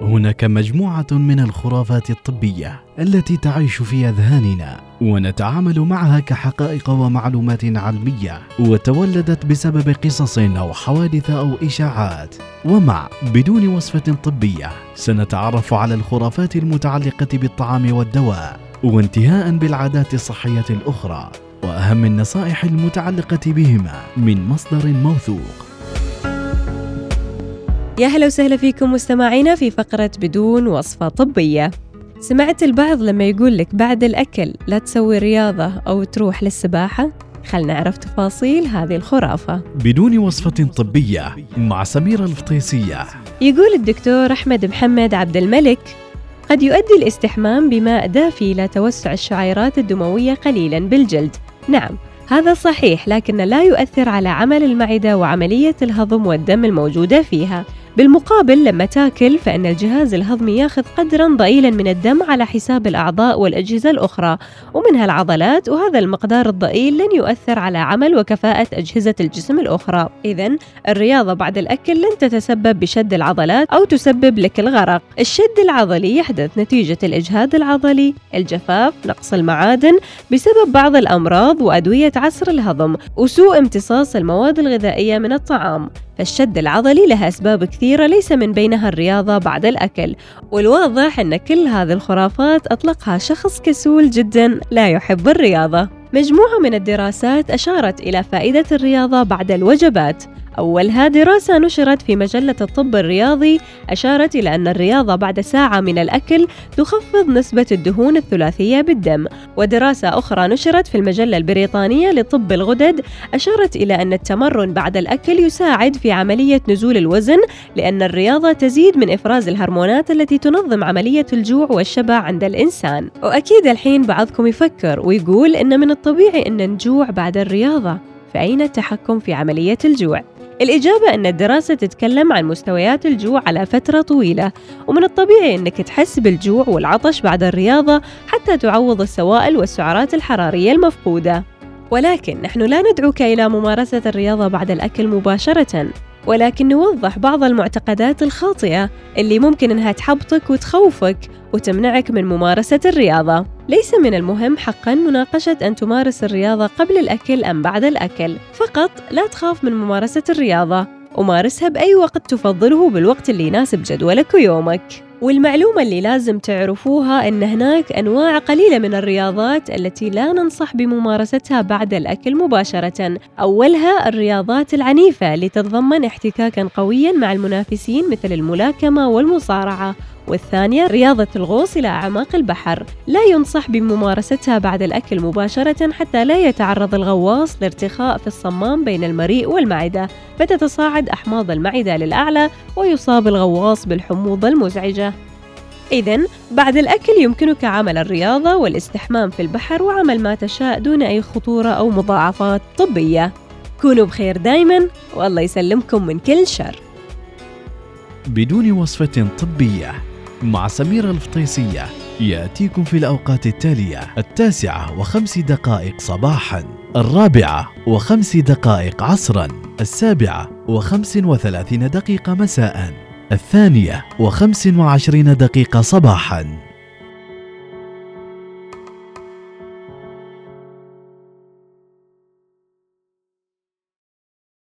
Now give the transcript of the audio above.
هناك مجموعة من الخرافات الطبية التي تعيش في أذهاننا ونتعامل معها كحقائق ومعلومات علمية وتولدت بسبب قصص أو حوادث أو إشاعات. ومع بدون وصفة طبية سنتعرف على الخرافات المتعلقة بالطعام والدواء وانتهاء بالعادات الصحية الأخرى وأهم النصائح المتعلقة بهما من مصدر موثوق. يا هلا وسهلا فيكم مستمعينا في فقرة بدون وصفة طبية. سمعت البعض لما يقول لك بعد الأكل لا تسوي رياضة أو تروح للسباحة؟ خلنا نعرف تفاصيل هذه الخرافة. بدون وصفة طبية مع سميرة الفطيسية. يقول الدكتور أحمد محمد عبد الملك قد يؤدي الاستحمام بماء دافي إلى توسع الشعيرات الدموية قليلا بالجلد. نعم هذا صحيح لكن لا يؤثر على عمل المعدة وعملية الهضم والدم الموجودة فيها. بالمقابل لما تاكل فإن الجهاز الهضمي ياخذ قدرا ضئيلا من الدم على حساب الأعضاء والأجهزة الأخرى. ومنها العضلات وهذا المقدار الضئيل لن يؤثر على عمل وكفاءة أجهزة الجسم الأخرى. إذا الرياضة بعد الأكل لن تتسبب بشد العضلات أو تسبب لك الغرق. الشد العضلي يحدث نتيجة الإجهاد العضلي الجفاف نقص المعادن بسبب بعض الأمراض وأدوية عسر الهضم وسوء امتصاص المواد الغذائية من الطعام. فالشد العضلي لها أسباب كثيرة ليس من بينها الرياضة بعد الأكل والواضح أن كل هذه الخرافات أطلقها شخص كسول جدا لا يحب الرياضة. مجموعة من الدراسات أشارت إلى فائدة الرياضة بعد الوجبات أولها دراسة نشرت في مجلة الطب الرياضي أشارت إلى أن الرياضة بعد ساعة من الأكل تخفض نسبة الدهون الثلاثية بالدم. ودراسة أخرى نشرت في المجلة البريطانية لطب الغدد أشارت إلى أن التمرن بعد الأكل يساعد في عملية نزول الوزن لأن الرياضة تزيد من إفراز الهرمونات التي تنظم عملية الجوع والشبع عند الإنسان. وأكيد الحين بعضكم يفكر ويقول إن من الطبيعي أن نجوع بعد الرياضة. فأين التحكم في عملية الجوع؟ الإجابة أن الدراسة تتكلم عن مستويات الجوع على فترة طويلة ومن الطبيعي أنك تحس بالجوع والعطش بعد الرياضة حتى تعوض السوائل والسعرات الحرارية المفقودة. ولكن نحن لا ندعوك إلى ممارسة الرياضة بعد الأكل مباشرة. ولكن نوضح بعض المعتقدات الخاطئة اللي ممكن إنها تحبطك وتخوفك وتمنعك من ممارسة الرياضة. ليس من المهم حقا مناقشة أن تمارس الرياضة قبل الأكل أم بعد الأكل، فقط لا تخاف من ممارسة الرياضة، ومارسها بأي وقت تفضله بالوقت اللي يناسب جدولك ويومك. والمعلومة اللي لازم تعرفوها أن هناك أنواع قليلة من الرياضات التي لا ننصح بممارستها بعد الأكل مباشرة. أولها الرياضات العنيفة اللي تتضمن احتكاكا قويا مع المنافسين مثل الملاكمة والمصارعة. والثانية رياضة الغوص إلى أعماق البحر. لا ينصح بممارستها بعد الأكل مباشرة حتى لا يتعرض الغواص لارتخاء في الصمام بين المريء والمعدة. فتتصاعد أحماض المعدة للأعلى ويصاب الغواص بالحموضة المزعجة. إذا بعد الأكل يمكنك عمل الرياضة والاستحمام في البحر وعمل ما تشاء دون أي خطورة أو مضاعفات طبية. كونوا بخير دايما والله يسلمكم من كل شر. بدون وصفة طبية. مع سميرة الفطيسية. يأتيكم في الأوقات التالية التاسعة وخمس دقائق صباحا الرابعة وخمس دقائق عصرا السابعة وخمس وثلاثين دقيقة مساء الثانية وخمس وعشرين دقيقة صباحا.